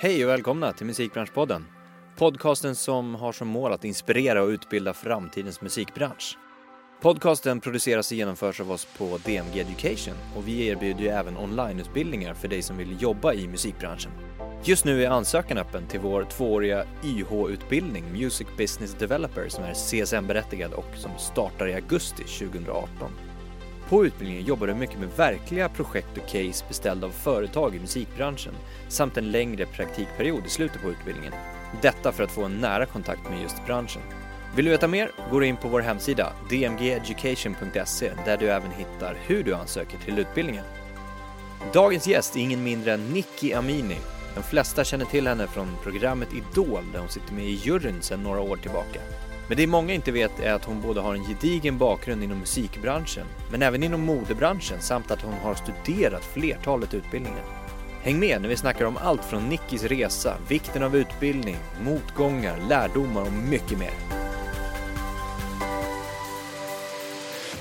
Hej och välkomna till Musikbranschpodden. Podcasten som har som mål att inspirera och utbilda framtidens musikbransch. Podcasten produceras och genomförs av oss på DMG Education och vi erbjuder ju även onlineutbildningar för dig som vill jobba i musikbranschen. Just nu är ansökan öppen till vår tvååriga YH-utbildning Music Business Developer som är CSN-berättigad och som startar i augusti 2018. På utbildningen jobbar du mycket med verkliga projekt och case beställda av företag i musikbranschen samt en längre praktikperiod i slutet på utbildningen. Detta för att få en nära kontakt med just branschen. Vill du veta mer? Gå in på vår hemsida dmgeducation.se där du även hittar hur du ansöker till utbildningen. Dagens gäst är ingen mindre än Nicky Amini. De flesta känner till henne från programmet Idol där hon sitter med i juryn sedan några år tillbaka. Men det många inte vet är att hon både har en gedigen bakgrund inom musikbranschen, men även inom modebranschen samt att hon har studerat flertalet utbildningar. Häng med när vi snackar om allt från Nickis resa, vikten av utbildning, motgångar, lärdomar och mycket mer.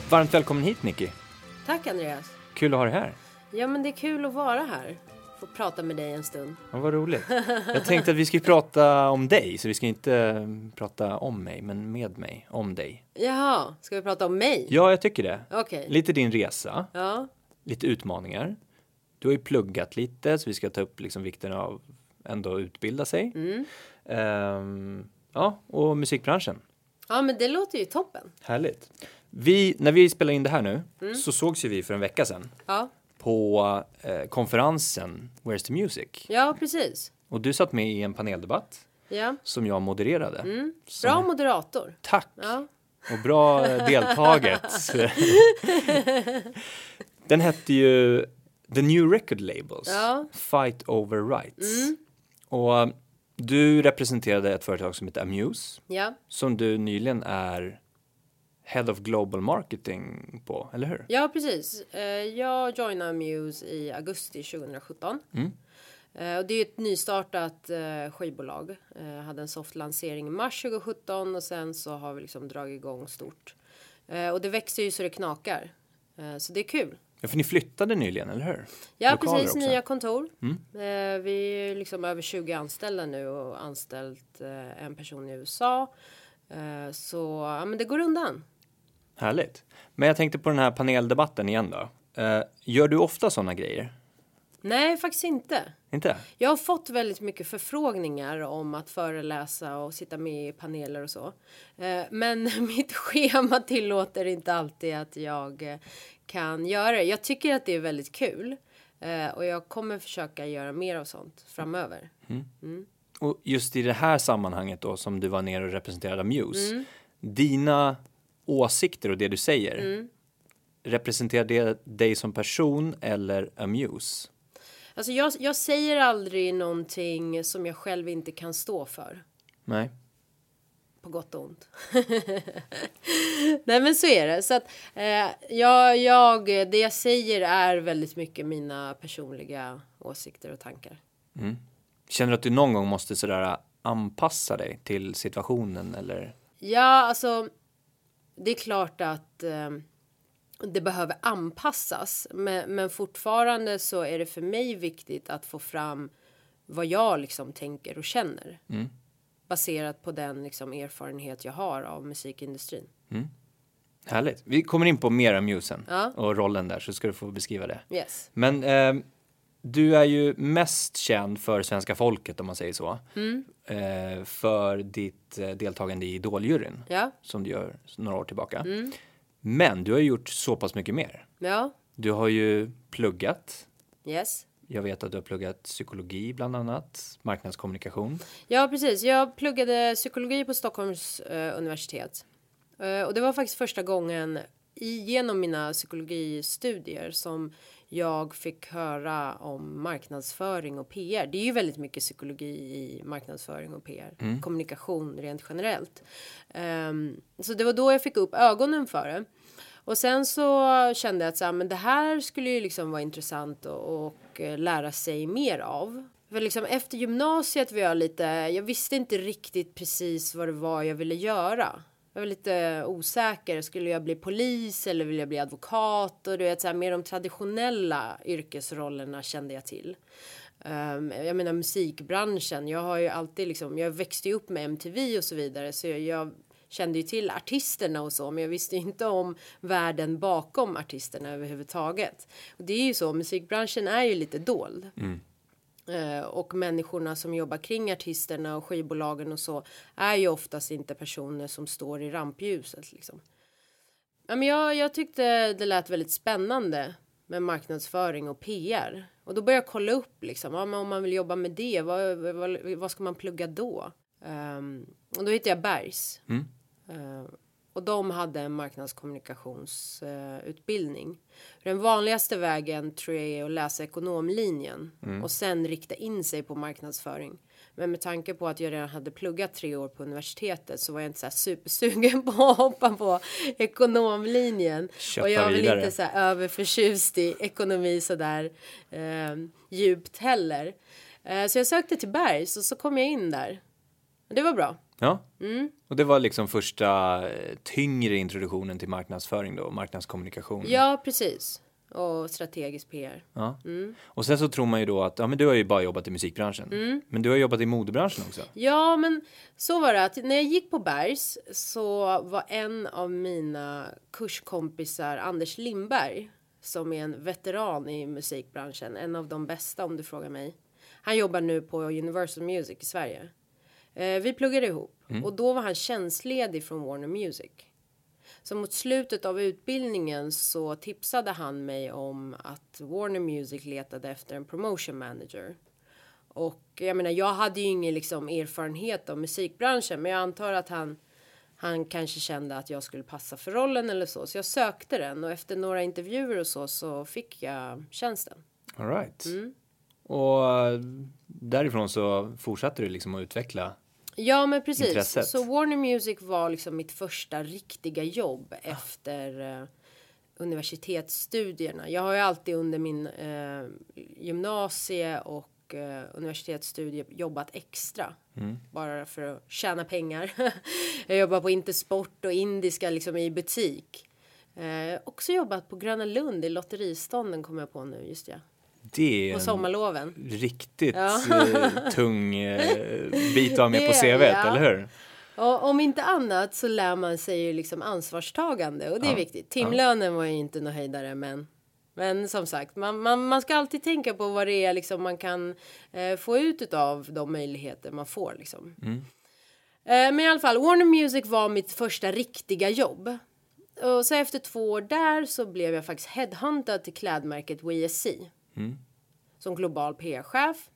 Varmt välkommen hit Nicky. Tack Andreas. Kul att ha dig här. Ja men det är kul att vara här. Få prata med dig en stund. Ja, vad roligt. Jag tänkte att vi skulle prata om dig, så vi ska inte prata om mig, men med mig, om dig. Jaha, ska vi prata om mig? Ja, jag tycker det. Okej. Lite din resa, Ja. lite utmaningar. Du har ju pluggat lite, så vi ska ta upp liksom vikten av ändå utbilda sig. Mm. Ehm, ja, och musikbranschen. ja, men det låter ju toppen. Härligt. Vi, när vi spelar in det här nu Mm. så sågs ju vi för en vecka sedan Ja, på eh, konferensen Where's the Music? ja precis. Och du satt med i en paneldebatt Ja. som jag modererade. Mm. Som- Bra moderator. Tack! Ja. Och bra deltaget. Den hette ju The New Record Labels. Ja. Fight Over Rights. Mm. Och eh, du representerade ett företag som heter Amuse. Ja. Som du nyligen är Head of Global Marketing på, eller hur? ja, precis. Eh, Jag joinade Muse i augusti 2017. Mm. Eh, Och det är ett nystartat eh, skivbolag. Eh, hade en soft lansering i mars 2017 och sen så har vi liksom dragit igång stort. Och det växer ju så det knakar. Så det är kul. Ja, för ni flyttade nyligen, eller hur? Ja, Lokaler precis. också. Mm. Nya kontor. Eh, vi är liksom över 20 anställda nu och anställt en person i USA. Så ja, men det går undan. Härligt. Men jag tänkte på den här paneldebatten igen då. Eh, gör du ofta sådana grejer? Nej, faktiskt inte. Inte? Jag har fått väldigt mycket förfrågningar om att föreläsa och sitta med i paneler och så. Eh, men mitt schema tillåter inte alltid att jag eh, kan göra det. Jag tycker att det är väldigt kul och jag kommer försöka göra mer av sånt framöver. Och just i det här sammanhanget då som du var nere och representerade Muse. Dina åsikter och det du säger. Representerar det dig som person eller Amuse? Alltså jag, jag säger aldrig någonting som jag själv inte kan stå för. Nej. På gott och ont. Nej men så är det. Så att eh, jag, jag, det jag säger är väldigt mycket mina personliga åsikter och tankar. Känner du att du någon gång måste sådär anpassa dig till situationen eller? Ja, alltså. Det är klart att eh, det behöver anpassas. Men, men fortfarande så är det för mig viktigt att få fram vad jag liksom tänker och känner. Baserat på den liksom erfarenhet jag har av musikindustrin. Härligt. Vi kommer in på mer Amuse sen Ja. och rollen där så ska du få beskriva det. Yes. Men eh, du är ju mest känd för svenska folket om man säger så. Eh, för ditt eh, deltagande i Idoljuryn Ja. som du gör några år tillbaka. Men du har ju gjort så pass mycket mer. Ja. Du har ju pluggat. Yes. Jag vet att du har pluggat psykologi bland annat, marknadskommunikation. Ja, precis. Jag pluggade psykologi på Stockholms eh, universitet. Eh, och det var faktiskt första gången i- genom mina psykologistudier som jag fick höra om marknadsföring och PR. Det är ju väldigt mycket psykologi i marknadsföring och PR. Kommunikation rent generellt. Ehm, så det var då jag fick upp ögonen för det. Och sen så kände jag att så här, men det här skulle ju liksom vara intressant och, och eh, lära sig mer av. För liksom efter gymnasiet var jag lite, jag visste inte riktigt precis vad det var jag ville göra. Jag var lite osäker. Skulle jag bli polis eller vill jag bli advokat? Och du vet, så här, mer de traditionella yrkesrollerna kände jag till. Um, jag menar musikbranschen. Jag har ju alltid liksom, jag växte ju upp med MTV och så vidare. Så jag, jag kände ju till artisterna och så, men jag visste inte om världen bakom artisterna överhuvudtaget. Och det är ju så, musikbranschen är ju lite dold. Mm. Eh, och människorna som jobbar kring artisterna och skivbolagen och så är ju oftast inte personer som står i rampljuset liksom. Ja, men jag, jag tyckte det lät väldigt spännande med marknadsföring och PR och då började jag kolla upp liksom. Ja, men om man vill jobba med det, vad, vad, vad ska man plugga då? Um, och då hittade jag Bergs. Mm. Uh, och de hade en marknadskommunikationsutbildning. Den vanligaste vägen tror jag är att läsa ekonomlinjen mm. och sen rikta in sig på marknadsföring. Men med tanke på att jag redan hade pluggat tre år på universitetet så var jag inte så här supersugen på att hoppa på ekonomlinjen. Köpa och jag var vidare. inte så här överförtjust i ekonomi så där eh, djupt heller. Eh, så jag sökte till Bergs och så kom jag in där. Det var bra. Ja, Mm. och det var liksom första eh, tyngre introduktionen till marknadsföring då, marknadskommunikation. Ja, precis. Och strategisk PR. Ja. Mm. Och sen så tror man ju då att, ja men du har ju bara jobbat i musikbranschen. Mm. Men du har jobbat i modebranschen också. Ja, men så var det att när jag gick på Bergs så var en av mina kurskompisar Anders Lindberg som är en veteran i musikbranschen, en av de bästa om du frågar mig. Han jobbar nu på Universal Music i Sverige. Eh, vi pluggade ihop och då var han tjänstledig från Warner Music. Så mot slutet av utbildningen så tipsade han mig om att Warner Music letade efter en promotion manager. Och jag menar, jag hade ju ingen liksom erfarenhet av musikbranschen, men jag antar att han han kanske kände att jag skulle passa för rollen eller så, så jag sökte den och efter några intervjuer och så så fick jag tjänsten. All right. Mm. Och eh, därifrån så fortsatte du liksom att utveckla. Ja, men precis. Intresset. Så Warner Music var liksom mitt första riktiga jobb efter eh, universitetsstudierna. Jag har ju alltid under min eh, gymnasie och eh, universitetsstudie jobbat extra. Bara för att tjäna pengar. jag jobbar på Intersport och Indiska liksom i butik. Eh, också jobbat på Gröna Lund i lotteristånden kommer jag på nu, just ja. Det är På en sommarloven. riktigt Ja. eh, tung eh, bit att ha med på det, ja. eller hur? Och om inte annat så lär man sig ju liksom ansvarstagande och det är Ja. viktigt. Timlönen var ju inte någon höjdare men men som sagt, man, man, man ska alltid tänka på vad det är liksom man kan eh, få ut av de möjligheter man får liksom. Mm. Eh, men i alla fall, Warner Music var mitt första riktiga jobb. Och så efter två år där så blev jag faktiskt headhuntad till klädmärket WSC. Mm. Som global PR-chef.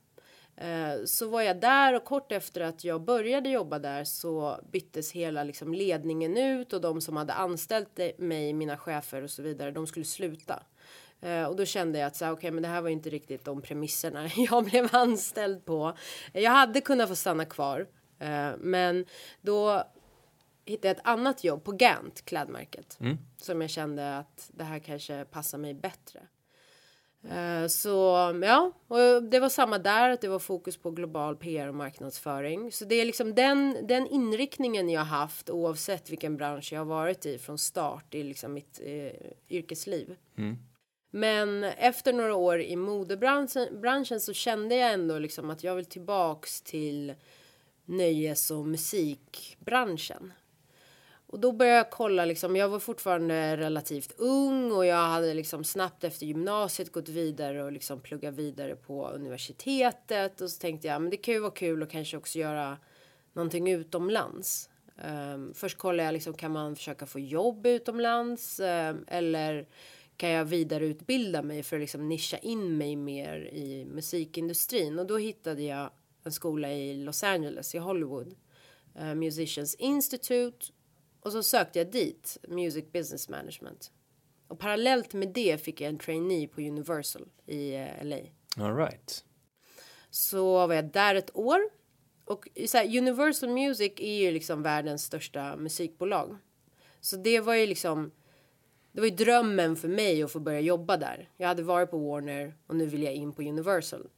Eh, Så var jag där och kort efter att jag började jobba där så byttes hela liksom ledningen ut och de som hade anställt mig, mina chefer och så vidare, de skulle sluta. Eh, Och då kände jag att så här, okej, men det här var inte riktigt de premisserna jag blev anställd på. Jag hade kunnat få stanna kvar, eh, men då hittade jag ett annat jobb på Gant, klädmärket, Mm. som jag kände att det här kanske passar mig bättre. Eh, Så ja, och det var samma där, att det var fokus på global PR och marknadsföring. Så det är liksom den, den inriktningen jag haft oavsett vilken bransch jag har varit i från start i liksom mitt eh, yrkesliv. Mm. Men efter några år i modebranschen branschen så kände jag ändå liksom att jag vill tillbaks till nöjes och musikbranschen. Och då började jag kolla liksom, jag var fortfarande relativt ung och jag hade liksom snabbt efter gymnasiet gått vidare och liksom pluggat vidare på universitetet och så tänkte jag men det kan ju vara kul att kanske också göra någonting utomlands. Um, först kollade jag liksom kan man försöka få jobb utomlands um, eller kan jag vidareutbilda mig för att liksom nischa in mig mer i musikindustrin och då hittade jag en skola i Los Angeles i Hollywood. Uh, Musicians Institute och så sökte jag dit, Music Business Management. Och parallellt med det fick jag en trainee på Universal i eh, LA. All right. Så var jag där ett år. Och så här, Universal Music är ju liksom världens största musikbolag. Så det var ju liksom det var ju drömmen för mig att få börja jobba där. Jag hade varit på Warner och nu vill jag in på Universal.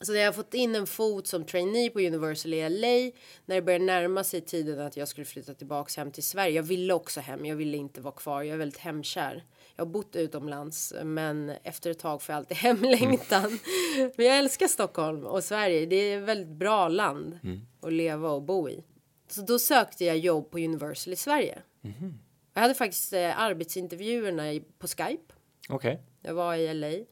Så när jag fått in en fot som trainee på Universal i LA, när det började närma sig tiden att jag skulle flytta tillbaks hem till Sverige. Jag ville också hem, jag ville inte vara kvar, jag är väldigt hemkär. Jag har bott utomlands, men efter ett tag får jag alltid hemlängtan. Mm. men jag älskar Stockholm och Sverige, det är ett väldigt bra land mm. att leva och bo i. Så då sökte jag jobb på Universal i Sverige. Mm. Jag hade faktiskt eh, arbetsintervjuerna på Skype. Okej. Okay. Jag var i LA.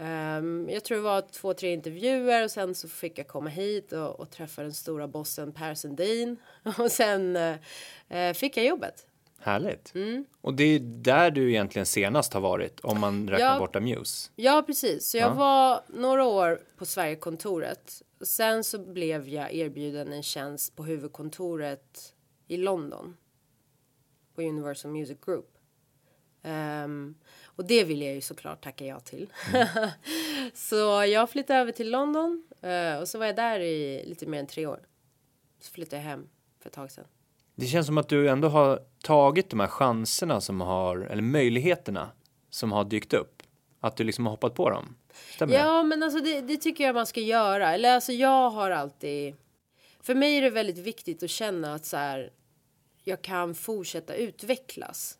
Um, jag tror det var två, tre intervjuer och sen så fick jag komma hit och, och träffa den stora bossen Per Sundin och sen uh, fick jag jobbet. Härligt. Mm. Och det är där du egentligen senast har varit om man räknar ja, bort Amuse. Ja, precis. Så jag ja. var några år på Sverigekontoret. Sen så blev jag erbjuden en tjänst på huvudkontoret i London. På Universal Music Group. Um, och det vill jag ju såklart tacka ja till. Mm. så jag flyttade över till London uh, och så var jag där i lite mer än tre år. Så flyttade jag hem för ett tag sedan. Det känns som att du ändå har tagit de här chanserna som har, eller möjligheterna som har dykt upp. Att du liksom har hoppat på dem. Stämmer ja, det? men alltså det, det, tycker jag man ska göra. Eller alltså jag har alltid. För mig är det väldigt viktigt att känna att så här. Jag kan fortsätta utvecklas.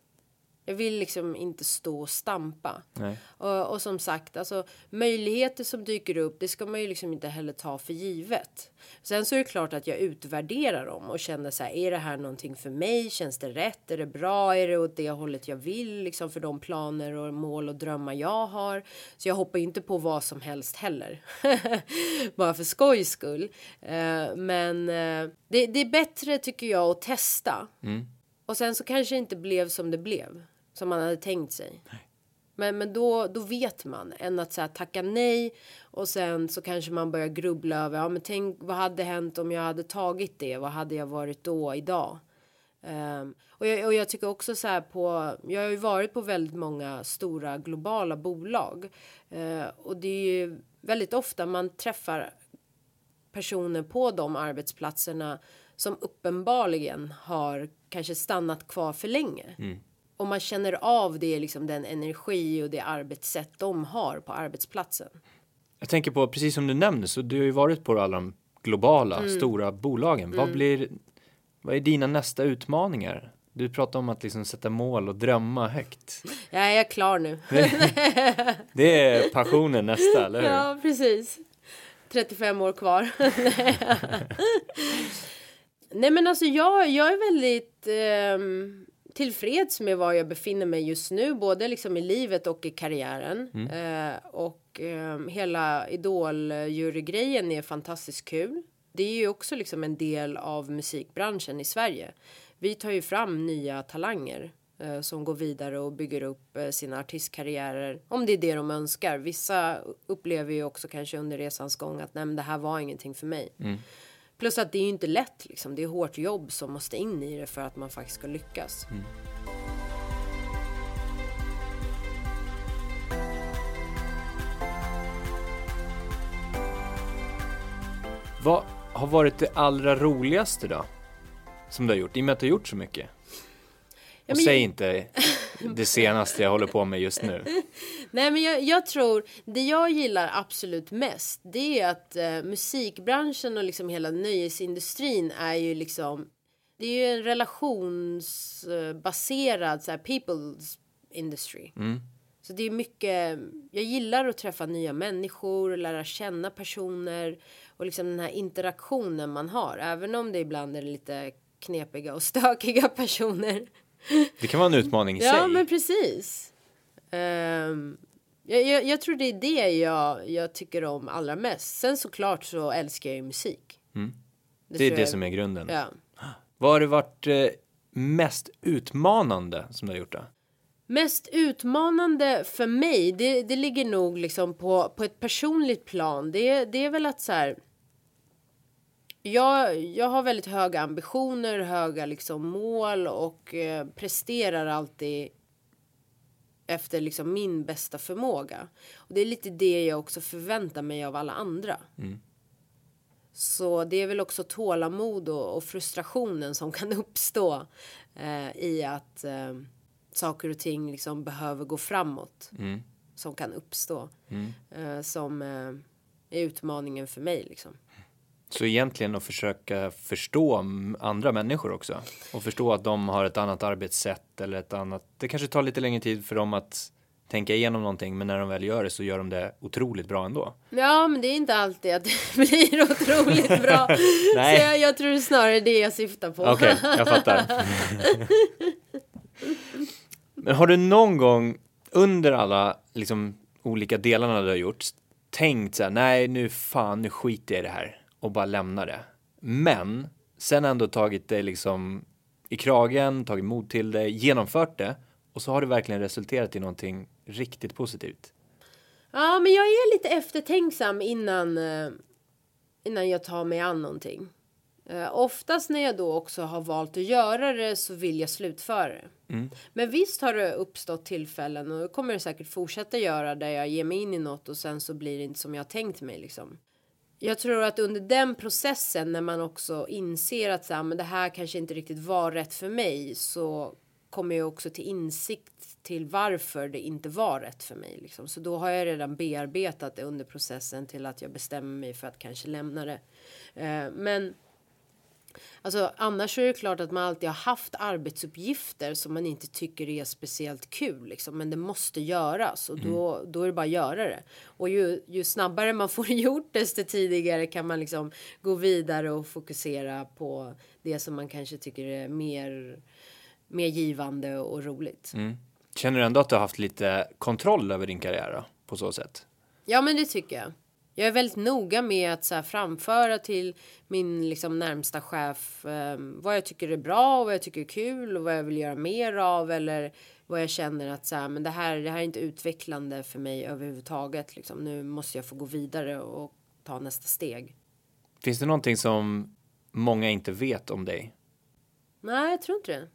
Jag vill liksom inte stå och stampa. Och, och, som sagt, alltså möjligheter som dyker upp, det ska man ju liksom inte heller ta för givet. Sen så är det klart att jag utvärderar dem och känner så här, är det här någonting för mig? Känns det rätt? Är det bra? Är det åt det hållet jag vill? Liksom för de planer och mål och drömmar jag har. Så jag hoppar inte på vad som helst heller. Bara för skojs skull. Uh, men uh, det, det, är bättre tycker jag att testa. Mm. Och sen så kanske det inte blev som det blev som man hade tänkt sig. Nej. Men, men då, då vet man än att så här, tacka nej och sen så kanske man börjar grubbla över ja, men tänk vad hade hänt om jag hade tagit det? Vad hade jag varit då idag? Um, och, jag, och jag tycker också så här på. Jag har ju varit på väldigt många stora globala bolag uh, och det är ju väldigt ofta man träffar personer på de arbetsplatserna som uppenbarligen har kanske stannat kvar för länge. Mm och man känner av det, liksom den energi och det arbetssätt de har på arbetsplatsen. Jag tänker på, precis som du nämner, så du har ju varit på alla de globala mm. stora bolagen. Mm. Vad blir, vad är dina nästa utmaningar? Du pratar om att liksom sätta mål och drömma högt. Ja, jag är klar nu. det är passionen nästa, eller hur? Ja, precis. 35 år kvar. Nej, men alltså jag, jag är väldigt um, tillfreds med var jag befinner mig just nu, både liksom i livet och i karriären. Mm. Eh, och eh, hela idol-jurygrejen är fantastiskt kul. Det är ju också liksom en del av musikbranschen i Sverige. Vi tar ju fram nya talanger eh, som går vidare och bygger upp eh, sina artistkarriärer om det är det de önskar. Vissa upplever ju också kanske under resans gång att nej, men det här var ingenting för mig. Mm. Plus att det är inte lätt liksom. Det är hårt jobb som måste in i det för att man faktiskt ska lyckas. Mm. Vad har varit det allra roligaste då? Som du har gjort, i och med att du har gjort så mycket? Ja, och säg inte det senaste jag håller på med just nu. Nej men jag, jag, tror, det jag gillar absolut mest det är att eh, musikbranschen och liksom hela nöjesindustrin är ju liksom det är ju en relationsbaserad så här, people's industry. Mm. Så det är mycket, jag gillar att träffa nya människor, lära känna personer och liksom den här interaktionen man har. Även om det ibland är lite knepiga och stökiga personer. Det kan vara en utmaning i ja, sig. Ja, men precis. Um, jag, jag, jag, tror det är det jag, jag tycker om allra mest. Sen såklart så älskar jag ju musik. Mm. Det, det är det jag... som är grunden. Ja. Vad har det varit eh, mest utmanande som du har gjort då? Mest utmanande för mig, det, det ligger nog liksom på, på ett personligt plan. Det, det är väl att så här jag, jag har väldigt höga ambitioner, höga liksom mål och eh, presterar alltid efter liksom min bästa förmåga. Och det är lite det jag också förväntar mig av alla andra. Mm. Så det är väl också tålamod och, och frustrationen som kan uppstå eh, i att eh, saker och ting liksom behöver gå framåt. Mm. Som kan uppstå. Mm. Eh, som eh, är utmaningen för mig liksom. Så egentligen att försöka förstå andra människor också och förstå att de har ett annat arbetssätt eller ett annat. Det kanske tar lite längre tid för dem att tänka igenom någonting, men när de väl gör det så gör de det otroligt bra ändå. Ja, men det är inte alltid att det blir otroligt bra. Nej. Så jag, jag tror snarare det jag syftar på. Okej, jag fattar. Men har du någon gång under alla liksom, olika delarna du har gjort tänkt så här, nej nu fan, nu skiter jag i det här och bara lämnar det. Men sen ändå tagit dig liksom i kragen, tagit mod till dig, genomfört det och så har det verkligen resulterat i någonting riktigt positivt. Ja, men jag är lite eftertänksam innan, eh, innan jag tar mig an någonting. Eh, oftast när jag då också har valt att göra det så vill jag slutföra det. Men visst har det uppstått tillfällen och det kommer det säkert fortsätta göra där jag ger mig in i något och sen så blir det inte som jag tänkt mig liksom. Jag tror att under den processen när man också inser att så här, men det här kanske inte riktigt var rätt för mig så kommer jag också till insikt till varför det inte var rätt för mig. Liksom. Så då har jag redan bearbetat det under processen till att jag bestämmer mig för att kanske lämna det. Eh, men Alltså annars är det klart att man alltid har haft arbetsuppgifter som man inte tycker är speciellt kul liksom, men det måste göras och då, då är det bara att göra det. Och ju, ju snabbare man får det gjort desto tidigare kan man liksom gå vidare och fokusera på det som man kanske tycker är mer, mer givande och roligt. Känner du ändå att du har haft lite kontroll över din karriär då, på så sätt? Ja, men det tycker jag. Jag är väldigt noga med att så här, framföra till min liksom, närmsta chef eh, vad jag tycker är bra och vad jag tycker är kul och vad jag vill göra mer av eller vad jag känner att så här, men det här, det här är inte utvecklande för mig överhuvudtaget. Liksom. Nu måste jag få gå vidare och ta nästa steg. Finns det någonting som många inte vet om dig? Nej, jag tror inte det.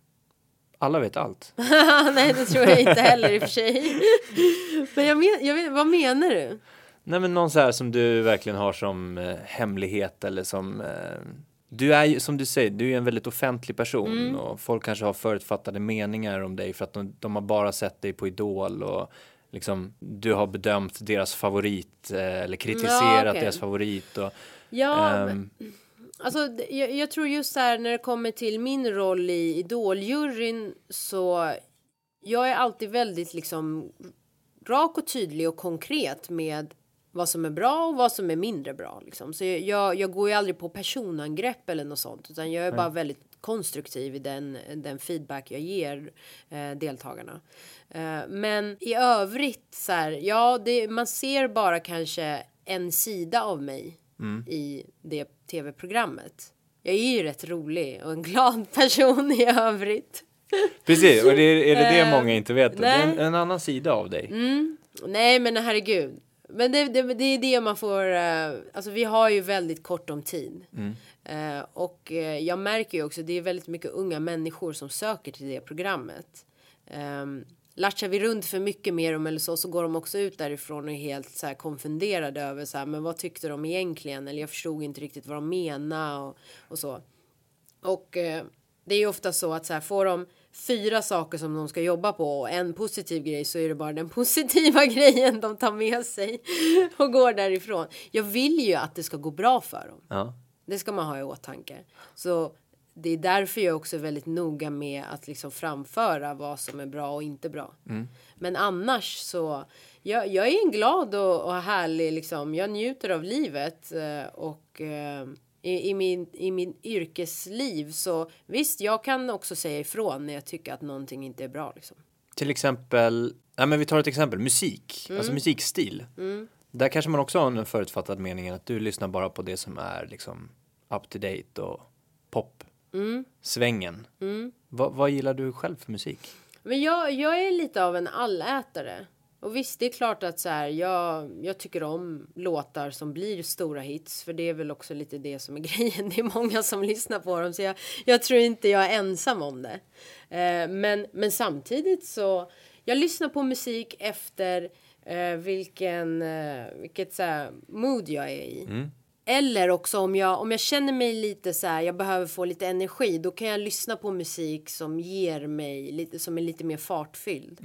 Alla vet allt. Nej, det tror jag inte heller i och för sig. men jag men, jag vet, vad menar du? Nej men någon så här som du verkligen har som eh, hemlighet eller som eh, du är ju som du säger, du är en väldigt offentlig person och folk kanske har förutfattade meningar om dig för att de, de har bara sett dig på Idol och liksom du har bedömt deras favorit eh, eller kritiserat okej. deras favorit och Ja, ehm, Alltså, jag, jag tror just så här när det kommer till min roll i Idoljuryn så jag är alltid väldigt liksom rak och tydlig och konkret med vad som är bra och vad som är mindre bra. Liksom. Så jag, jag, går ju aldrig på personangrepp eller något sånt utan jag är bara väldigt konstruktiv i den, den feedback jag ger eh, deltagarna. Eh, men i övrigt så här, ja, det, man ser bara kanske en sida av mig i det tv-programmet. Jag är ju rätt rolig och en glad person i övrigt. precis, och det är, det det Eh, många inte vet? Det är en, en annan sida av dig. Nej, men herregud. Men det, det, det är det man får. eh, Alltså, vi har ju väldigt kort om tid. Eh, och eh, jag märker ju också. Det är väldigt mycket unga människor som söker till det programmet. Um, Latchar vi runt för mycket med dem eller så, så går de också ut därifrån och är helt så här konfunderade över så här, men vad tyckte de egentligen? Eller jag förstod inte riktigt vad de menade och, och så. Och det är ju ofta så att så här, får de fyra saker som de ska jobba på och en positiv grej så är det bara den positiva grejen de tar med sig och går därifrån. Jag vill ju att det ska gå bra för dem. Ja. Det ska man ha i åtanke. Så det är därför jag också är väldigt noga med att liksom framföra vad som är bra och inte bra. Men annars så jag, jag är en glad och, och härlig liksom. Jag njuter av livet eh, och eh, i, i, min, i min yrkesliv så visst, jag kan också säga ifrån när jag tycker att någonting inte är bra liksom. Till exempel, ja, men vi tar ett exempel, musik, Mm. alltså musikstil. Där kanske man också har en förutfattad mening att du lyssnar bara på det som är liksom up to date och pop. Mm. Svängen. Va, vad gillar du själv för musik? Men jag, jag är lite av en allätare. Och visst, det är klart att så här, jag, jag tycker om låtar som blir stora hits. För det är väl också lite det som är grejen. Det är många som lyssnar på dem. Så jag, jag tror inte jag är ensam om det. Eh, men, men samtidigt så, jag lyssnar på musik efter eh, vilken, eh, vilket så här, mood jag är i. Eller också om jag, om jag känner mig lite så här, jag behöver få lite energi, då kan jag lyssna på musik som ger mig lite, som är lite mer fartfylld.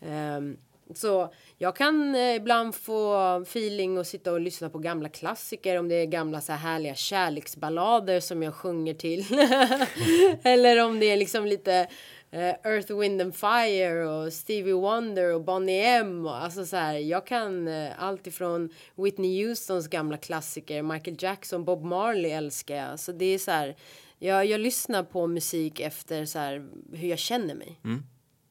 Ehm, så jag kan eh, ibland få feeling och sitta och lyssna på gamla klassiker om det är gamla så här härliga kärleksballader som jag sjunger till. Eller om det är liksom lite eh, Earth, Wind and Fire och Stevie Wonder och Bonnie M. Alltså så här, jag kan eh, allt ifrån Whitney Houstons gamla klassiker, Michael Jackson, Bob Marley älskar jag. Så det är så här, jag, jag lyssnar på musik efter så här, hur jag känner mig. Mm.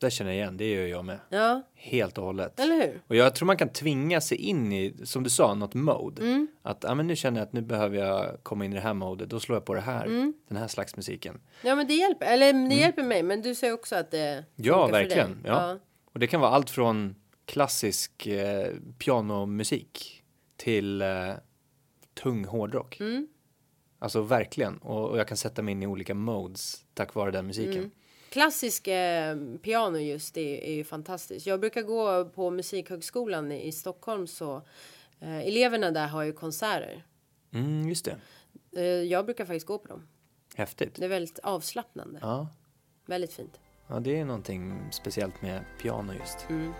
Det känner jag igen, det gör jag med. Ja, Helt och hållet. eller hur? Och jag tror man kan tvinga sig in i, som du sa, något mode. Mm. Att ja, men nu känner jag att nu behöver jag komma in i det här modet. Då slår jag på det här, Mm. den här slags musiken. Ja, men det hjälper. Eller det hjälper mig, men du säger också att det Mm. Ja, funkar för verkligen. dig. Ja. Och det kan vara allt från klassisk eh, pianomusik till eh, tung hårdrock. Mm. Alltså verkligen. Och, och jag kan sätta mig in i olika modes tack vare den musiken. Klassisk eh, piano just är, är ju fantastiskt. Jag brukar gå på Musikhögskolan i, i Stockholm så eh, eleverna där har ju konserter. Mm, just det. Eh, jag brukar faktiskt gå på dem. Häftigt. Det är väldigt avslappnande. Ja. Väldigt fint. ja, det är någonting speciellt med piano just. Mm.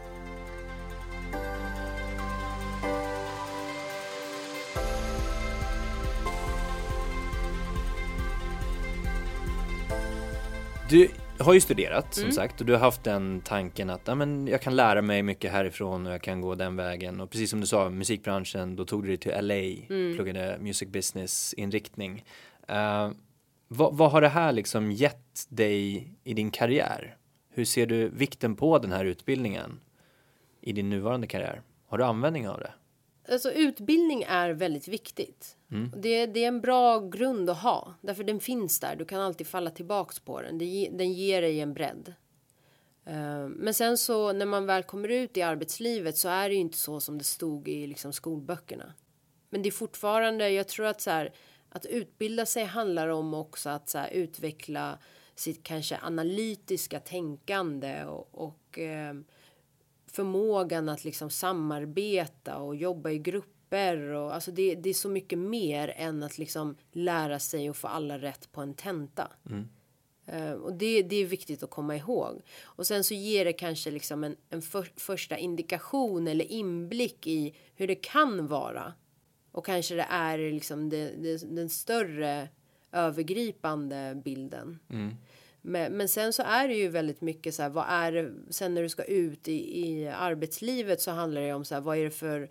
Du har ju studerat Mm. som sagt och du har haft den tanken att ja, men jag kan lära mig mycket härifrån och jag kan gå den vägen. Och precis som du sa, musikbranschen, då tog du dig till LA, Mm. pluggade music business inriktning. Uh, vad, vad har det här liksom gett dig i din karriär? Hur ser du vikten på den här utbildningen i din nuvarande karriär? Har du användning av det? Alltså utbildning är väldigt viktigt. Mm. Det, det är en bra grund att ha. Därför den finns där. Du kan alltid falla tillbaks på den. Det, den ger dig en bredd. Eh, men sen så när man väl kommer ut i arbetslivet så är det ju inte så som det stod i liksom skolböckerna. Men det är fortfarande, jag tror att så här, att utbilda sig handlar om också att så här, utveckla sitt kanske analytiska tänkande och, och eh, förmågan att liksom samarbeta och jobba i grupp grupper och alltså det, det är så mycket mer än att liksom lära sig och få alla rätt på en tenta. Eh, och det, det är viktigt att komma ihåg. Och sen så ger det kanske liksom en, en för, första indikation eller inblick i hur det kan vara. Och kanske det är liksom det, det, den större övergripande bilden. Men, men sen så är det ju väldigt mycket så här, vad är det, sen när du ska ut i, i arbetslivet så handlar det om så här, vad är det för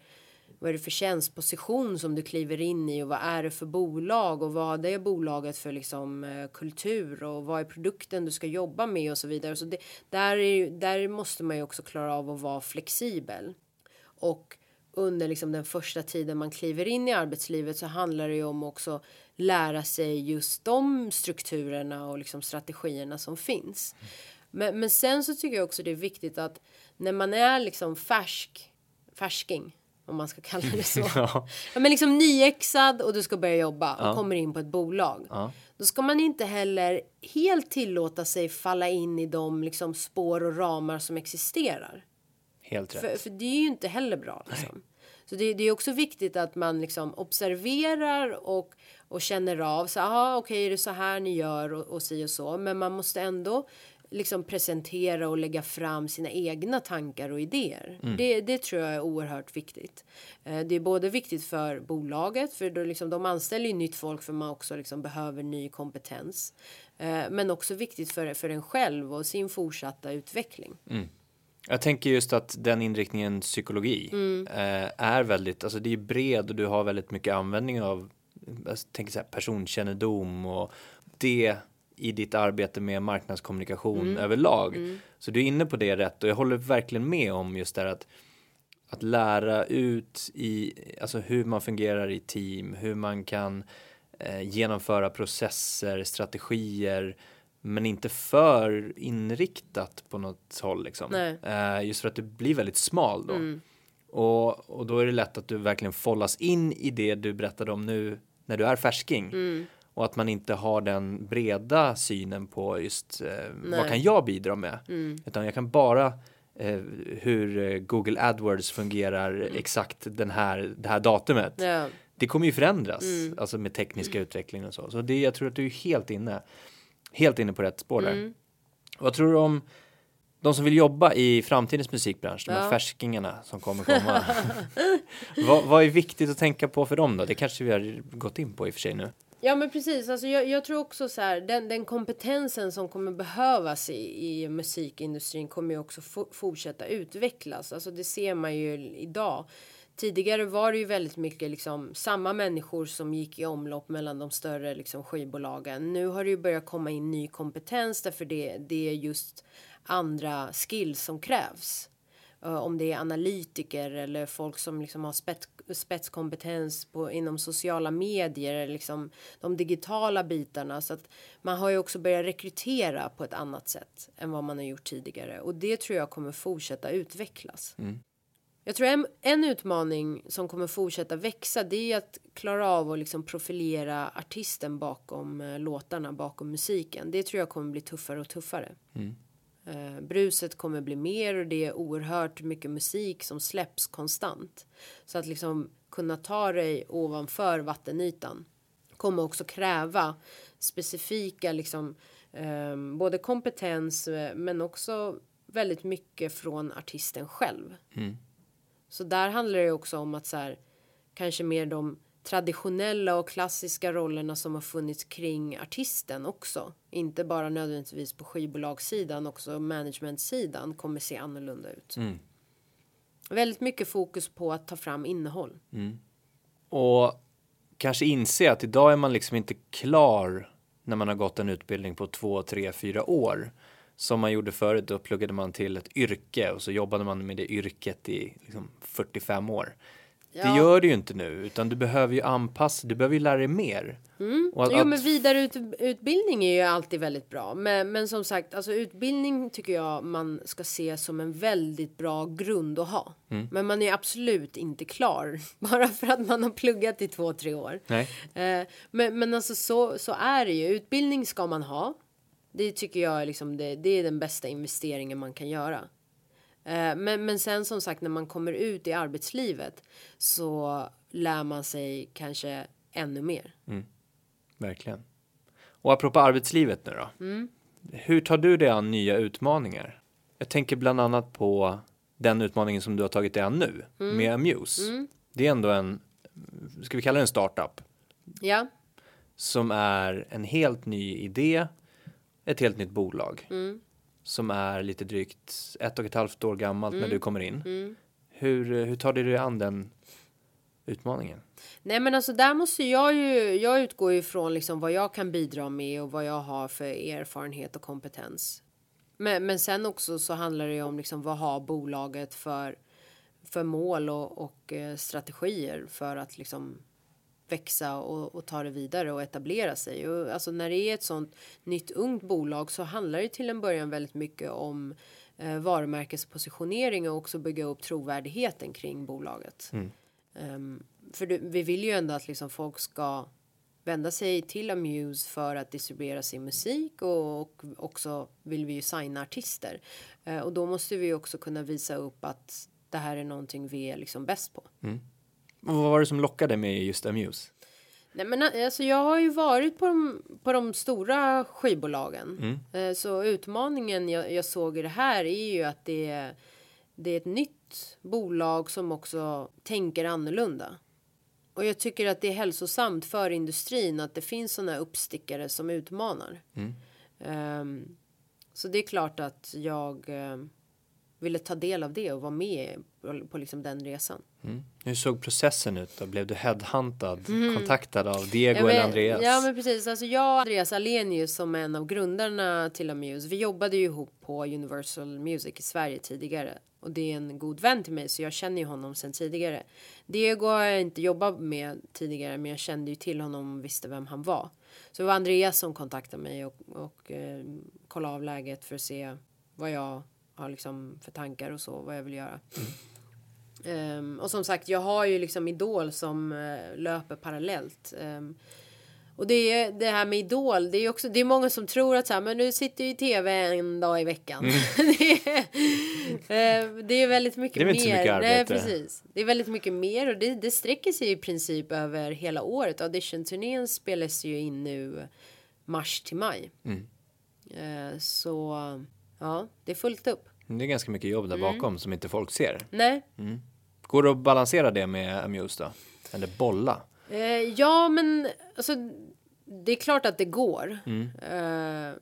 vad är det för tjänstposition som du kliver in i och vad är det för bolag och vad är bolaget för liksom eh, kultur och vad är produkten du ska jobba med och så vidare. Så det, där, är, ju- där måste man ju också klara av att vara flexibel. Och under liksom den första tiden man kliver in i arbetslivet så handlar det ju om också lära sig just de strukturerna och liksom strategierna som finns. Men, men sen så tycker jag också det är viktigt att när man är liksom färsk, färsking om man ska kalla det så. Ja. Ja, men liksom nyexad och du ska börja jobba och Ja. kommer in på ett bolag. Ja. Då ska man inte heller helt tillåta sig falla in i de liksom spår och ramar som existerar. Helt rätt. För, för det är ju inte heller bra. Liksom. Så det, det är också viktigt att man liksom observerar och, och känner av. Så aha, okej, är det så här ni gör och, och si och så. Men man måste ändå liksom presentera och lägga fram sina egna tankar och idéer. Det, det tror jag är oerhört viktigt. Eh, det är både viktigt för bolaget, för då liksom, de anställer ju nytt folk för man också liksom behöver ny kompetens. Eh, men också viktigt för, för en själv och sin fortsatta utveckling. Jag tänker just att den inriktningen psykologi Mm. eh, är väldigt, alltså det är bred och du har väldigt mycket användning av, jag tänker så här, personkännedom och det i ditt arbete med marknadskommunikation Mm. överlag. Så du är inne på det rätt och jag håller verkligen med om just det att att lära ut i, alltså hur man fungerar i team, hur man kan eh, genomföra processer, strategier, men inte för inriktat på något håll liksom. Eh, just för att det blir väldigt smal då. Mm. Och, och då är det lätt att du verkligen follas in i det du berättade om nu när du är färsking. Mm. Och att man inte har den breda synen på just eh, vad kan jag bidra med. Mm. Utan jag kan bara eh, hur eh, Google AdWords fungerar exakt den här, det här datumet. Ja. Det kommer ju förändras, Mm. alltså med tekniska utveckling och så. Så det, jag tror att du är helt inne, helt inne på rätt spår där. Mm. Vad tror du om de som vill jobba i framtidens musikbransch, de här Ja. färskingarna som kommer komma. vad, vad är viktigt att tänka på för dem då? Det kanske vi har gått in på i och för sig nu. Ja men precis, alltså jag, jag tror också så här den, den kompetensen som kommer behövas i, i musikindustrin kommer ju också fortsätta utvecklas. Alltså det ser man ju idag. Tidigare var det ju väldigt mycket liksom samma människor som gick i omlopp mellan de större liksom skivbolagen. Nu har det ju börjat komma in ny kompetens därför det, det är just andra skills som krävs. Eh, om det är analytiker eller folk som liksom har spets, spetskompetens på, inom sociala medier eller liksom de digitala bitarna. Så att man har ju också börjat rekrytera på ett annat sätt än vad man har gjort tidigare och det tror jag kommer fortsätta utvecklas. Jag tror en, en utmaning som kommer fortsätta växa det är att klara av att liksom profilera artisten bakom eh, låtarna, bakom musiken. Det tror jag kommer bli tuffare och tuffare. Eh, bruset kommer bli mer och det är oerhört mycket musik som släpps konstant. Så att liksom kunna ta dig ovanför vattenytan kommer också kräva specifika liksom eh, både kompetens eh, men också väldigt mycket från artisten själv. Så där handlar det också om att så här, kanske mer de traditionella och klassiska rollerna som har funnits kring artisten också. Inte bara nödvändigtvis på skivbolagssidan, också managementsidan kommer se annorlunda ut. Väldigt mycket fokus på att ta fram innehåll. Och kanske inse att idag är man liksom inte klar när man har gått en utbildning på två, tre, fyra år. Som man gjorde förut, då pluggade man till ett yrke och så jobbade man med det yrket i liksom 45 år. Det Ja. gör du ju inte nu, utan du behöver ju anpassa, du behöver ju lära dig mer. Och att, Jo, men vidareutbildning är ju alltid väldigt bra. Men, men som sagt, alltså utbildning tycker jag man ska se som en väldigt bra grund att ha. Men man är absolut inte klar bara för att man har pluggat i två, tre år. nej, Eh, men, men alltså så, så är det ju. Utbildning ska man ha. Det tycker jag är liksom det, det är den bästa investeringen man kan göra. Eh, men, men sen som sagt när man kommer ut i arbetslivet så lär man sig kanske ännu mer. verkligen. Och apropå arbetslivet nu då. Hur tar du dig an nya utmaningar? Jag tänker bland annat på den utmaningen som du har tagit dig an nu med Amuse. Det är ändå en, ska vi kalla det en startup? Ja, som är en helt ny idé, ett helt nytt bolag som är lite drygt ett och ett halvt år gammalt när du kommer in. Hur, hur tar du dig an den utmaningen? nej men alltså där måste jag ju, jag utgår ju ifrån liksom vad jag kan bidra med och vad jag har för erfarenhet och kompetens. Men, men sen också så handlar det ju om liksom vad har bolaget för, för mål och, och eh, strategier för att liksom växa och, och ta det vidare och etablera sig. Och alltså när det är ett sånt nytt ungt bolag så handlar det till en början väldigt mycket om eh, varumärkespositionering och också bygga upp trovärdigheten kring bolaget. Ehm, för du, vi vill ju ändå att liksom folk ska vända sig till Amuse för att distribuera sin musik och, och också vill vi ju signa artister. Eh, och då måste vi också kunna visa upp att det här är någonting vi är liksom bäst på. Och vad var det som lockade med just Amuse? Nej, men alltså, jag har ju varit på de, på de stora skivbolagen. Eh, Så utmaningen jag, jag såg i det här är ju att det, är- det är ett nytt bolag som också tänker annorlunda. Och jag tycker att det är hälsosamt för industrin att det finns sådana uppstickare som utmanar. Ehm, så det är klart att jag eh, ville ta del av det och vara med på, på liksom den resan. Hur såg processen ut då? Blev du headhuntad, kontaktad av Diego Ja, men, eller Andreas? Ja men precis, alltså jag och Andreas Alenius som är en av grundarna till Amuse, vi jobbade ju ihop på Universal Music i Sverige tidigare. Och det är en god vän till mig så jag känner ju honom sedan tidigare. Diego har jag inte jobbat med tidigare men jag kände ju till honom och visste vem han var. Så det var Andreas som kontaktade mig och, och eh, kollade av läget för att se vad jag har liksom för tankar och så, vad jag vill göra. Ehm, och som sagt, jag har ju liksom Idol som eh, löper parallellt. Ehm, och det är det här med Idol, det är också, det är många som tror att så här, men du sitter ju i tv en dag i veckan. det, är, eh, det är väldigt mycket Det är väl inte så mer. mycket Nej, precis. Det är väldigt mycket mer och det, det sträcker sig i princip över hela året. Audition-turnén spelas ju in nu mars till maj. Mm. Eh, så ja, det är fullt upp. Det är ganska mycket jobb där bakom som inte folk ser. Nej, Går det att balansera det med Amuse då? Eller bolla? Eh, ja, men alltså, det är klart att det går. Eh,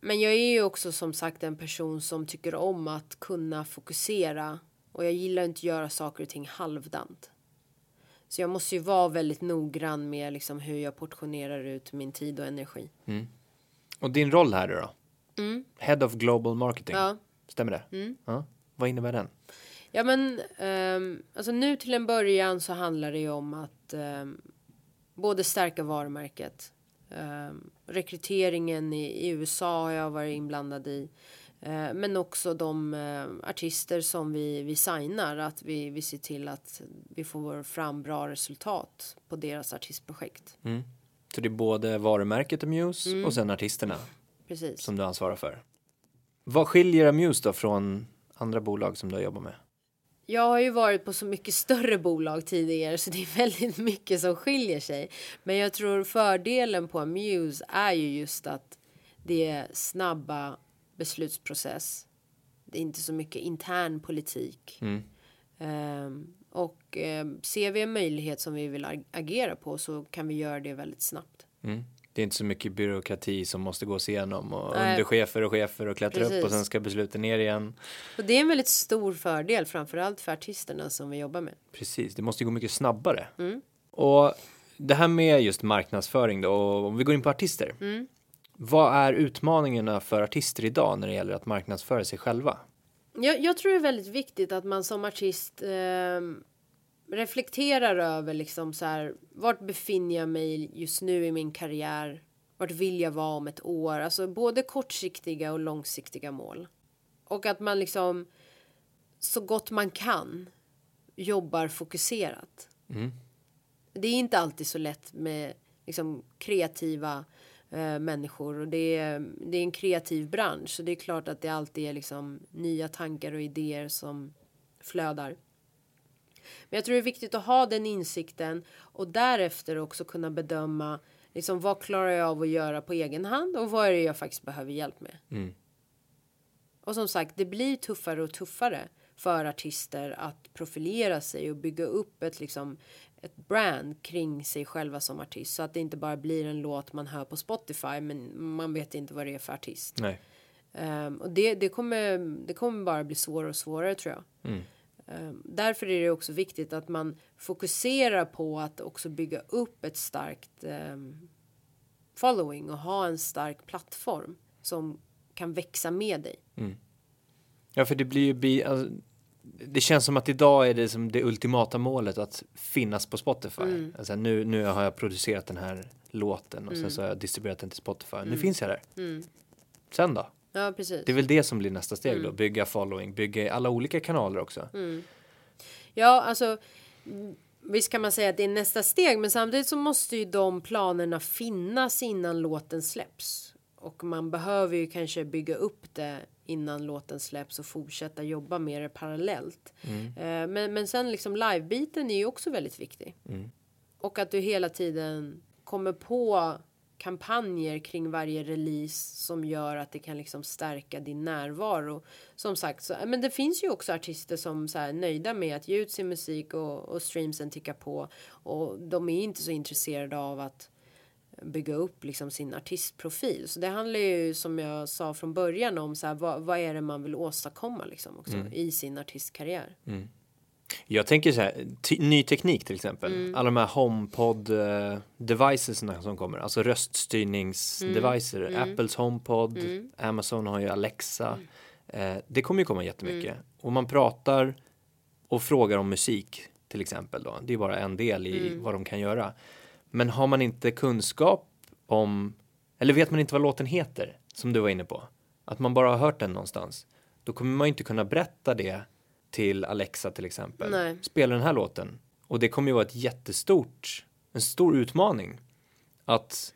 men jag är ju också som sagt en person som tycker om att kunna fokusera och jag gillar inte att göra saker och ting halvdant. Så jag måste ju vara väldigt noggrann med liksom hur jag portionerar ut min tid och energi. Och din roll här då? Head of Global Marketing. Ja. Stämmer det? Ja. Vad innebär den? Ja men ehm, alltså nu till en början så handlar det ju om att ehm, både stärka varumärket. ehm, rekryteringen i, i USA har jag varit inblandad i. eh, men också de eh, artister som vi, vi signar. Att vi, vi ser till att vi får fram bra resultat på deras artistprojekt. Så det är både varumärket Amuse och sen artisterna Precis. som du ansvarar för. Vad skiljer Amuse då från andra bolag som du har jobbat med? Jag har ju varit på så mycket större bolag tidigare så det är väldigt mycket som skiljer sig. Men jag tror fördelen på Amuse är ju just att det är snabba beslutsprocess. Det är inte så mycket intern politik. Ehm, och ehm, ser vi en möjlighet som vi vill ag- agera på så kan vi göra det väldigt snabbt. Mm. Det är inte så mycket byråkrati som måste gås igenom och Nej. underchefer och chefer och klättra upp och sen ska besluten ner igen. Och det är en väldigt stor fördel framförallt för artisterna som vi jobbar med. Precis, det måste gå mycket snabbare. Mm. Och det här med just marknadsföring då, och om vi går in på artister. Mm. Vad är utmaningarna för artister idag när det gäller att marknadsföra sig själva? Jag, jag tror det är väldigt viktigt att man som artist ehm, reflekterar över liksom så här, vart befinner jag mig just nu i min karriär? Vart vill jag vara om ett år? Alltså både kortsiktiga och långsiktiga mål. Och att man liksom så gott man kan jobbar fokuserat. Det är inte alltid så lätt med liksom kreativa eh, människor och det är, det är en kreativ bransch så det är klart att det alltid är liksom nya tankar och idéer som flödar. Men jag tror det är viktigt att ha den insikten och därefter också kunna bedöma liksom vad klarar jag av att göra på egen hand och vad är det jag faktiskt behöver hjälp med. Och som sagt, det blir tuffare och tuffare för artister att profilera sig och bygga upp ett liksom ett brand kring sig själva som artist så att det inte bara blir en låt man hör på Spotify men man vet inte vad det är för artist. Ehm, och det, det, kommer, det kommer bara bli svårare och svårare tror jag. Ehm, därför är det också viktigt att man fokuserar på att också bygga upp ett starkt ehm, following och ha en stark plattform som kan växa med dig. Ja, för det blir ju bi- alltså, det känns som att idag är det som det ultimata målet att finnas på Spotify. Mm. Alltså, nu, nu har jag producerat den här låten och Mm. sen så har jag distribuerat den till Spotify. Nu finns jag där. Sen då? Ja, precis. Det är väl det som blir nästa steg Mm. då. Bygga following, bygga i alla olika kanaler också. Ja, alltså mm, visst kan man säga att det är nästa steg, men samtidigt så måste ju de planerna finnas innan låten släpps. Och man behöver ju kanske bygga upp det innan låten släpps och fortsätta jobba med det parallellt. Eh, men, men sen liksom livebiten är ju också väldigt viktig. Och att du hela tiden kommer på kampanjer kring varje release som gör att det kan liksom stärka din närvaro. Som sagt, så, men det finns ju också artister som så här, är nöjda med att ge ut sin musik och, och streamsen tickar på och de är inte så intresserade av att bygga upp liksom sin artistprofil. Så det handlar ju som jag sa från början om så här, vad, vad är det man vill åstadkomma liksom också i sin artistkarriär. Jag tänker så här, ny teknik till exempel. Mm. Alla de här HomePod uh, devices som kommer, alltså röststyrningsdevicer. Mm. Apples HomePod, Amazon har ju Alexa. Mm. Eh, det kommer ju komma jättemycket. Och man pratar och frågar om musik till exempel då. Det är bara en del i Mm. vad de kan göra. Men har man inte kunskap om, eller vet man inte vad låten heter, som du var inne på, att man bara har hört den någonstans, då kommer man ju inte kunna berätta det till Alexa till exempel. Nej. Spela den här låten. Och det kommer ju vara ett jättestort, en stor utmaning att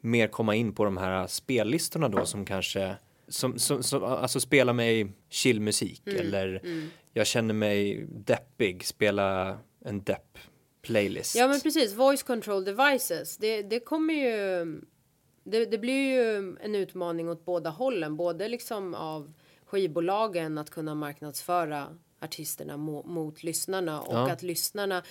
mer komma in på de här spellistorna då som kanske som, som, som alltså spela mig chillmusik Mm. eller jag känner mig deppig, spela en depp playlist. Ja men precis, voice control devices. Det, det kommer ju... Det, det blir ju en utmaning åt båda hållen. Både liksom av skivbolagen att kunna marknadsföra artisterna mo mot lyssnarna och Ja. att lyssnarna